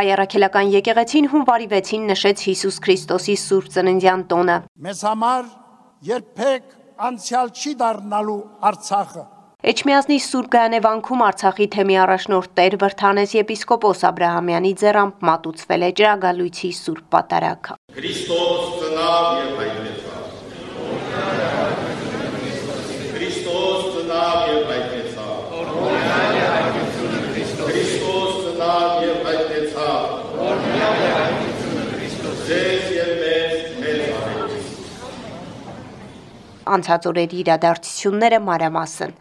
Հայարակելական եկեղեցին հունվարի 6-ին նշեց Հիսուս Քրիստոսի Սուրբ Ծննդյան տոնը։ Մեզ համար երբեք անցյալ չի դառնալու Արցախը։ Էջմիածնի Սուրբ Գայանևանքում Արցախի թեմի առաջնորդ Տեր Վրթանես եպիսկոպոս Աբրահամյանի ձեռամբ մատուցվել է ջրագալույցի Սուրբ Պատարագը։ Քրիստոս ծնավ եւ հայտնեցավ։ Քրիստոս ծնավ եւ հայտնեցավ։ Քրիստոս ծնավ եւ հայտնեցավ։ Ձեզ եւ մեզ մեզ արեց։ Անցած օրերի իրադարձությունները մանրամասն։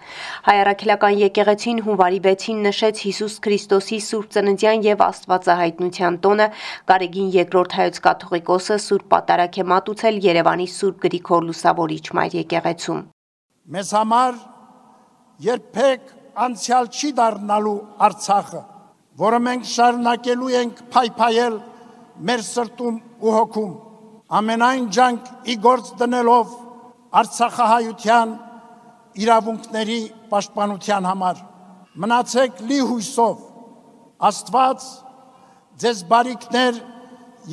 Հայարակելական եկեղեցին հունվարի 6-ին նշեց Հիսուս Քրիստոսի Սուրբ Ծննդյան եւ Աստվածահայտնության տոնը, Գարեգին II հայոց կաթողիկոսը Սուրբ Պատարագ է մատուցել Երևանի Սուրբ Գրիգոր Լուսավորիչ Մայր եկեղեցում։ Մեզ համար երբեք անցյալ չի դառնալու Արցախը, որը մենք շարունակելու ենք փայփայել մեր սրտում ու հոգում։ Ամենայն ջանք ի գործ դնելով Արցախահայության իրավունքների պաշտպանության համար։ Մնացեք լի հույսով։ Աստված ձեզ բարիքներ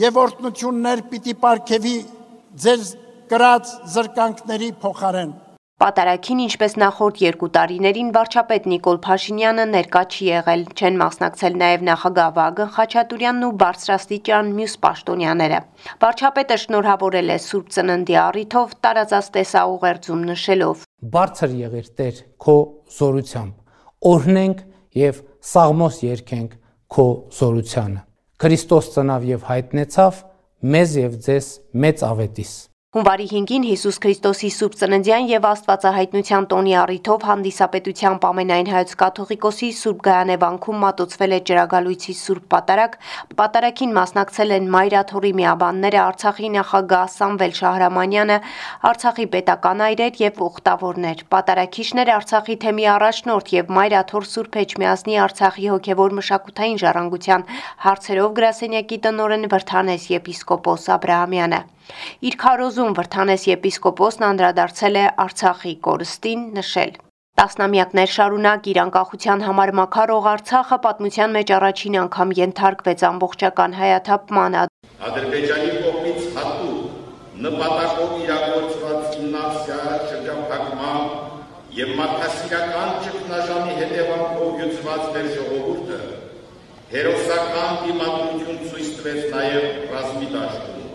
եւ օրհնություններ պիտի ապարգևի ձեզ կրած զրկանքների փոխարեն։ Պատարագին, ինչպես նախորդ երկու տարիներին, վարչապետ Նիկոլ Փաշինյանը ներկա չի եղել, չեն մասնակցել նաև նախագահ Վագն Խաչատուրյանն ու բարձրաստիճան մյուս պաշտոնյաները։ Վարչապետը շնորհավորել է Սուրբ Ծննդի առիթով տարածած տեսաուղերձում նշելով. Բարձր եղիր Տեր քո զորությամբ։ Օրհնենք եւ սաղմոս երկենք քո զորությանը։ Քրիստոս ծնավ եւ հայտնեցավ մեզ եւ ձեզ մեծ ավետիս։ Հունվարի 5-ին Հիսուս Քրիստոսի Սուրբ Ծննդյան եւ Աստվածահայտնության տոնի առիթով հանդիսապետությամբ ամենայն հայոց կաթողիկոսի Սուրբ Գայանևանքում մատուցվել է ջրագալույցի Սուրբ Պատարագ։ Պատարագին մասնակցել են Մայրաթորի միաբանները Արցախի նախագահ Սամվել Շահրամանյանը, Արցախի պետական այրեր եւ ուխտավորներ։ Պատարագիչները Արցախի թեմի առաջնորդ եւ Մայրաթոր Սուրբ Էջմիածնի Արցախի հոգեվոր մշակութային ժառանգության հարցերով գրասենյակի տնօրեն Վրթանես եպիսկոպոս Աբրահամյանը։ Իր քարոզում Վրթանես եպիսկոպոսն անդրադարձել է Արցախի կորստին, նշել. Տասնամյակներ շարունակ իր անկախության համար մաքարող Արցախը պատմության մեջ առաջին անգամ ենթարկվեց ամբողջական հայաթափման։ Ադրբեջանի կողմից հատուկ նպատակով իրագործված իննացիա շրջափակման եւ մարդասիրական ճգնաժամի հետևանքով յուծված մեր ժողովուրդը հերոսական դիմադրություն ցույց տվեց նաեւ ռազմի դաշտում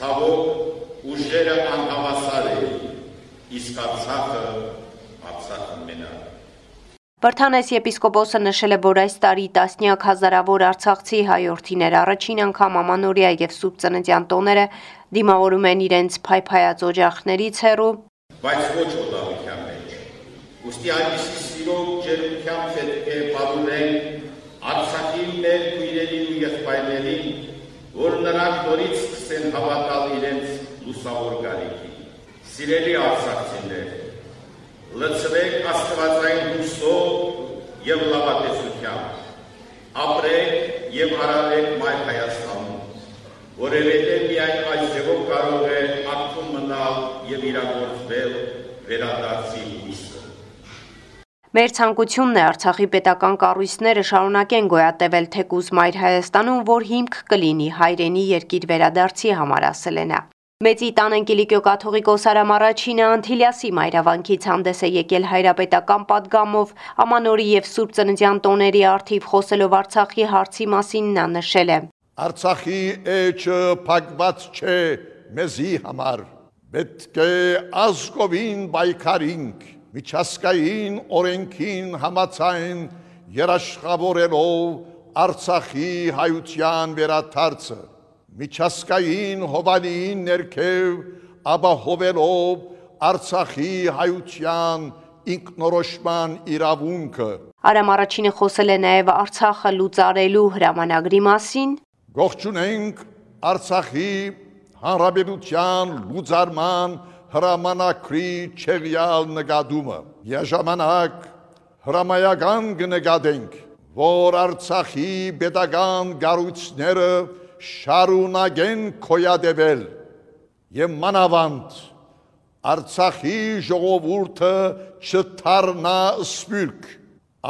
Ցավոք ուժերը անհավասար էին, իսկ Արցախը Արցախը մենակ։ Վրթանես եպիսկոպոսը նշել է, որ այս տարի տասնյակ հազարավոր արցախցի հայորդիներ առաջին անգամ ամանորյա եւ սուրբ ծննդյան տոները դիմավորում են իրենց փայփայած օջախներից հեռու, բայց ոչ օտարության մեջ։ Ոստի այնպիսի սիրով ջերմությամբ պետք է պատմենք Արցախի մեր քույրերին ու եղբայրներին, որ նրանք նորից սկսեն հավատալ իրենց լուսավոր գալիքին։ Սիրելի արցախցիներ, լցվեք աստվածային հույսով եւ լավատեսությամբ։ Ապրեք եւ հարարեք մայր Հայաստանում, որովհետեւ միայն այս ձևով կարող է ակտում մնալ եւ իրագործվել վերադարձի հույսը։ Մեր ցանկությունն է Արցախի պետական կառույցները շարունակեն գոյատևել թեկուզ մայր Հայաստանում, որ հիմք կլինի հայրենի երկիր վերադարձի համար ասել է նա։ Մեծի տան Ընկիլիկյո կաթողիկոս Արամ Արաչինը Անթիլյասի մայրավանքից հանդես է եկել հայրապետական падգամով, ամանորի եւ Սուրբ Ծննդյան տոների արթիվ խոսելով Արցախի հարցի մասին նա նշել է. Արցախի էջը փակված չէ մեզի համար։ Պետք է ազգովին բայկարինք միջազգային օրենքին համացայն երաշխավորելով Արցախի հայության վերաթարցը միջազգային հովանին ներքև ապահովելով Արցախի հայության ինքնորոշման իրավունքը Արամ առաջինը խոսել է նաև Արցախը լուծարելու հրամանագրի մասին Գողջունենք Արցախի հանրապետության լուծարման հրամանակրի չեղյալ նկատումը։ Եժամանակ հրամայական կնկատենք, որ Արցախի պետական գառույցները շարունակեն քոյադեվել եւ մանավանդ Արցախի ժողովուրդը չթարնա սպյուրք,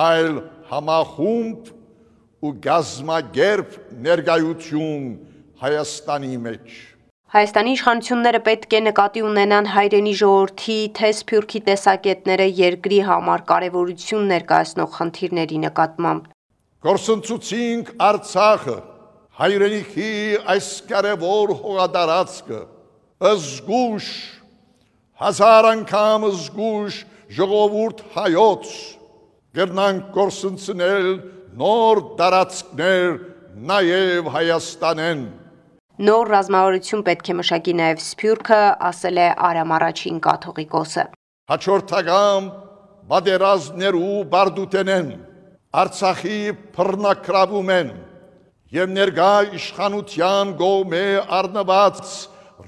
այլ համախումբ ու գազմագերբ ներգայություն Հայաստանի մեջ։ Հայաստանի իշխանությունները պետք է նկատի ունենան հայրենի ժողովրդի թե սփյուռքի տեսակետները երկրի համար կարևորություն ներկայացնող խնդիրների նկատմամբ։ Գործընծուցինք Արցախը, հայրենիքի այս կարևոր հողատարածքը, ըզգուշ, հազար անգամ ըզգուշ ժողովուրդ հայոց, գրնանք գործընծնել նոր տարածքներ նաև Հայաստանեն։ Նոր ռազմավարություն պետք է մշակի նաև Սփյուռքը, ասել է Արամ առաջին կաթողիկոսը։ Հաջորդական բادرազներու բարդուտենեն Արցախի բռնակրավում են եւ ներկա իշխանության գոմե արնված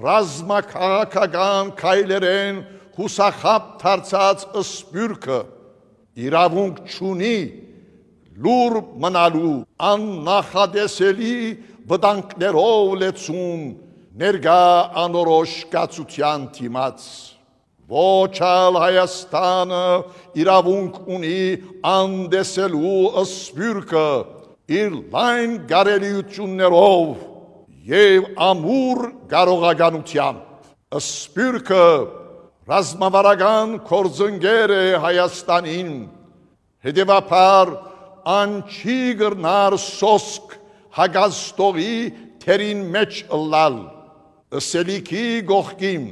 ռազմակաղաքական քայլերեն հուսախապ դարձած սպյուրքը իրավունք չունի լուր մնալու աննախադեսելի վտանգներով լեցուն ներգա անորոշ կացության թիմաց Ոչալ Հայաստանը իրավունք ունի անդեսելու ըսպյուրքը իր լայն գարելիություններով և ամուր կարողականությամբ ըսպյուրքը ռազմավարական կորձնգեր է Հայաստանին, հետևապար անչի գրնար սոսկ հագաստողի թերին մեջ ըլլալ, ըսելիքի գողքիմ,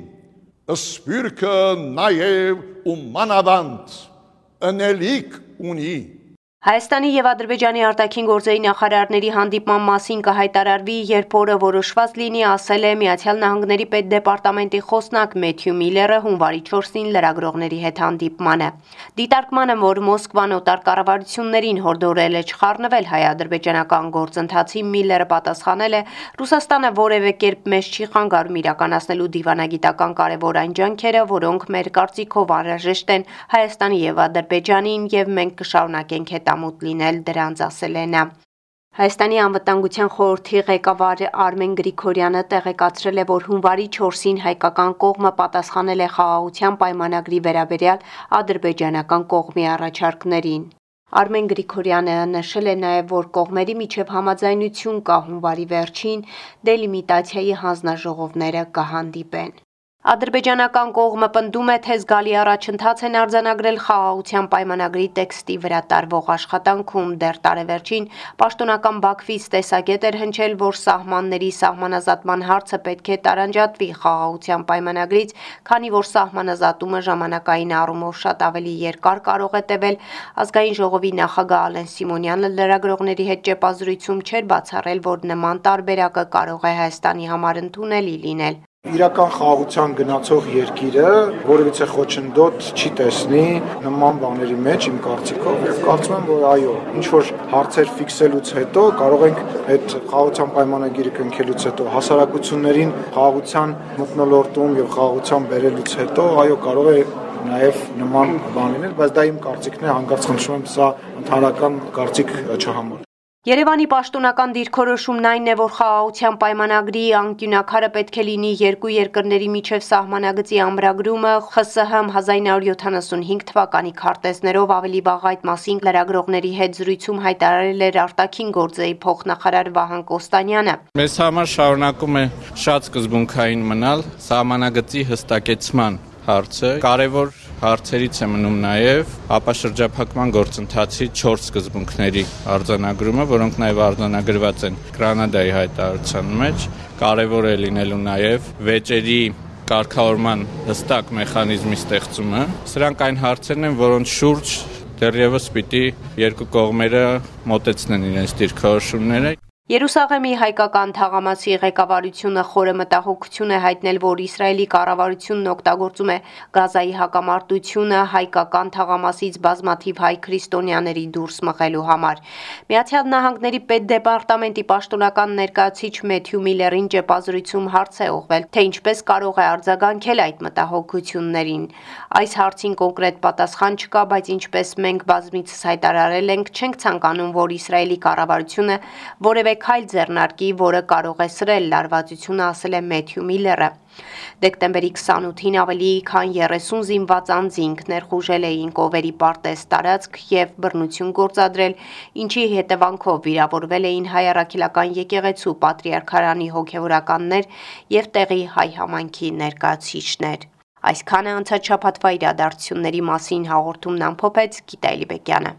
ըսպյուրքը նաև ու մանավանդ, ընելիք ունի, Հայաստանի եւ Ադրբեջանի արտաքին գործերի նախարարների հանդիպման մասին կհայտարարվի, երբ օրը որոշված լինի, ասել է Միացյալ Նահանգների պետդեպարտամենտի խոսնակ Մեթյու Միլերը հունվարի 4-ին լրագրողների հետ հանդիպմանը։ Դիտարկմանը, որ Մոսկվան օտար կառավարություններին հորդորել է չխառնվել հայ-ադրբեջանական գործընթացի, Միլերը պատասխանել է. Ռուսաստանը որևէ կերպ մեզ չի խանգարում իրականացնելու դիվանագիտական կարևոր այն ջանքերը, որոնք մեր կարծիքով անհրաժեշտ են Հայաստանի եւ Ադրբեջանին եւ մենք կշարունակենք հետ հետամուտ լինել դրանց, ասել է նա։ Հայաստանի անվտանգության խորհրդի ղեկավար Արմեն Գրիգորյանը տեղեկացրել է, որ հունվարի 4-ին հայկական կողմը պատասխանել է խաղաղության պայմանագրի վերաբերյալ ադրբեջանական կողմի առաջարկներին։ Արմեն Գրիգորյանը նշել է նաև, որ կողմերի միջև համաձայնություն կա հունվարի վերջին դելիմիտացիայի հանձնաժողովները կհանդիպեն։ Ադրբեջանական կողմը պնդում է, թե զգալի առաջընթաց են արձանագրել խաղաղության պայմանագրի տեքստի վրա տարվող աշխատանքում։ Դեռ տարեվերջին պաշտոնական Բաքվից տեսակետ էր հնչել, որ սահմանների սահմանազատման հարցը պետք է տարանջատվի խաղաղության պայմանագրից, քանի որ սահմանազատումը ժամանակային առումով շատ ավելի երկար կարող է տևել։ Ազգային ժողովի նախագահ Ալեն Սիմոնյանը լրագրողների հետ ճեպազրույցում չէր բացառել, որ նման տարբերակը կարող է Հայաստանի համար ընդունելի լինել իրական խաղաղության գնացող երկիրը որևիցե խոչընդոտ չի տեսնի նման բաների մեջ իմ կարծիքով եւ կարծում եմ որ այո ինչ որ հարցեր ֆիքսելուց հետո կարող ենք այդ խաղաղության պայմանագիրը կնքելուց հետո հասարակություններին խաղաղության մտնոլորտում եւ խաղաղության բերելուց հետո այո կարող է նաև նման բան լինել, բայց դա իմ կարծիքն է, հանկարծ խնդրում եմ սա ընդհանրական կարծիք չհամար։ Երևանի պաշտոնական դիրքորոշումն այն է, որ խաղաղության պայմանագրի անկյունակարը պետք է լինի երկու երկրների միջև սահմանագծի ամրագրումը ԽՍՀՄ 1975 թվականի քարտեզներով ավելի վաղ այդ մասին լրագրողների հետ զրույցում հայտարարել էր արտաքին գործերի փոխնախարար Վահան Կոստանյանը։ Մեզ համար շարունակում է շատ սկզբունքային մնալ սահմանագծի հստակեցման հարցը։ Կարևոր հարցերից է մնում նաև ապաշրջափակման գործընթացի 4 սկզբունքների արձանագրումը, որոնք նաև արձանագրված են Կանադայի հայտարարության մեջ։ Կարևոր է լինելու նաև վեճերի կարգավորման հստակ մեխանիզմի ստեղծումը։ Սրանք այն հարցերն են, որոնց շուրջ դեռևս պիտի երկու կողմերը մոտեցնեն իրենց դիրքորոշումները։ Երուսաղեմի հայկական թաղամասի ղեկավարությունը խորը մտահոգություն է հայտնել, որ Իսրայելի կառավարությունն օգտագործում է Գազայի հակամարտությունը հայկական թաղամասից բազմաթիվ հայ քրիստոնյաների դուրս մղելու համար։ Միացյալ Նահանգների պետդեպարտամենտի պաշտոնական ներկայացիչ Մեթյու Միլերին ճեպազրույցում հարց է ուղղվել, թե ինչպես կարող է արձագանքել այդ մտահոգություններին։ Այս հարցին կոնկրետ պատասխան չկա, բայց ինչպես մենք բազմիցս հայտարարել ենք, չենք ցանկանում, որ Իսրայելի կառավարությունը որևէ քայլ ձեռնարկի, որը կարող է սրել լարվածությունը, ասել է Մեթյու Միլլերը։ Դեկտեմբերի 28-ին ավելի քան 30 զինված անձինք ներխուժել էին Կովերի պարտեզ տարածք եւ բռնություն գործադրել, ինչի հետևանքով վիրավորվել էին հայ առաքելական եկեղեցու պատրիարքարանի հոգեվորականներ եւ տեղի հայ համայնքի ներկայացուցիչներ։ Այսքանը անցած շաբաթվա իրադարձությունների մասին հաղորդումն ամփոփեց Գիտալի Բեկյանը։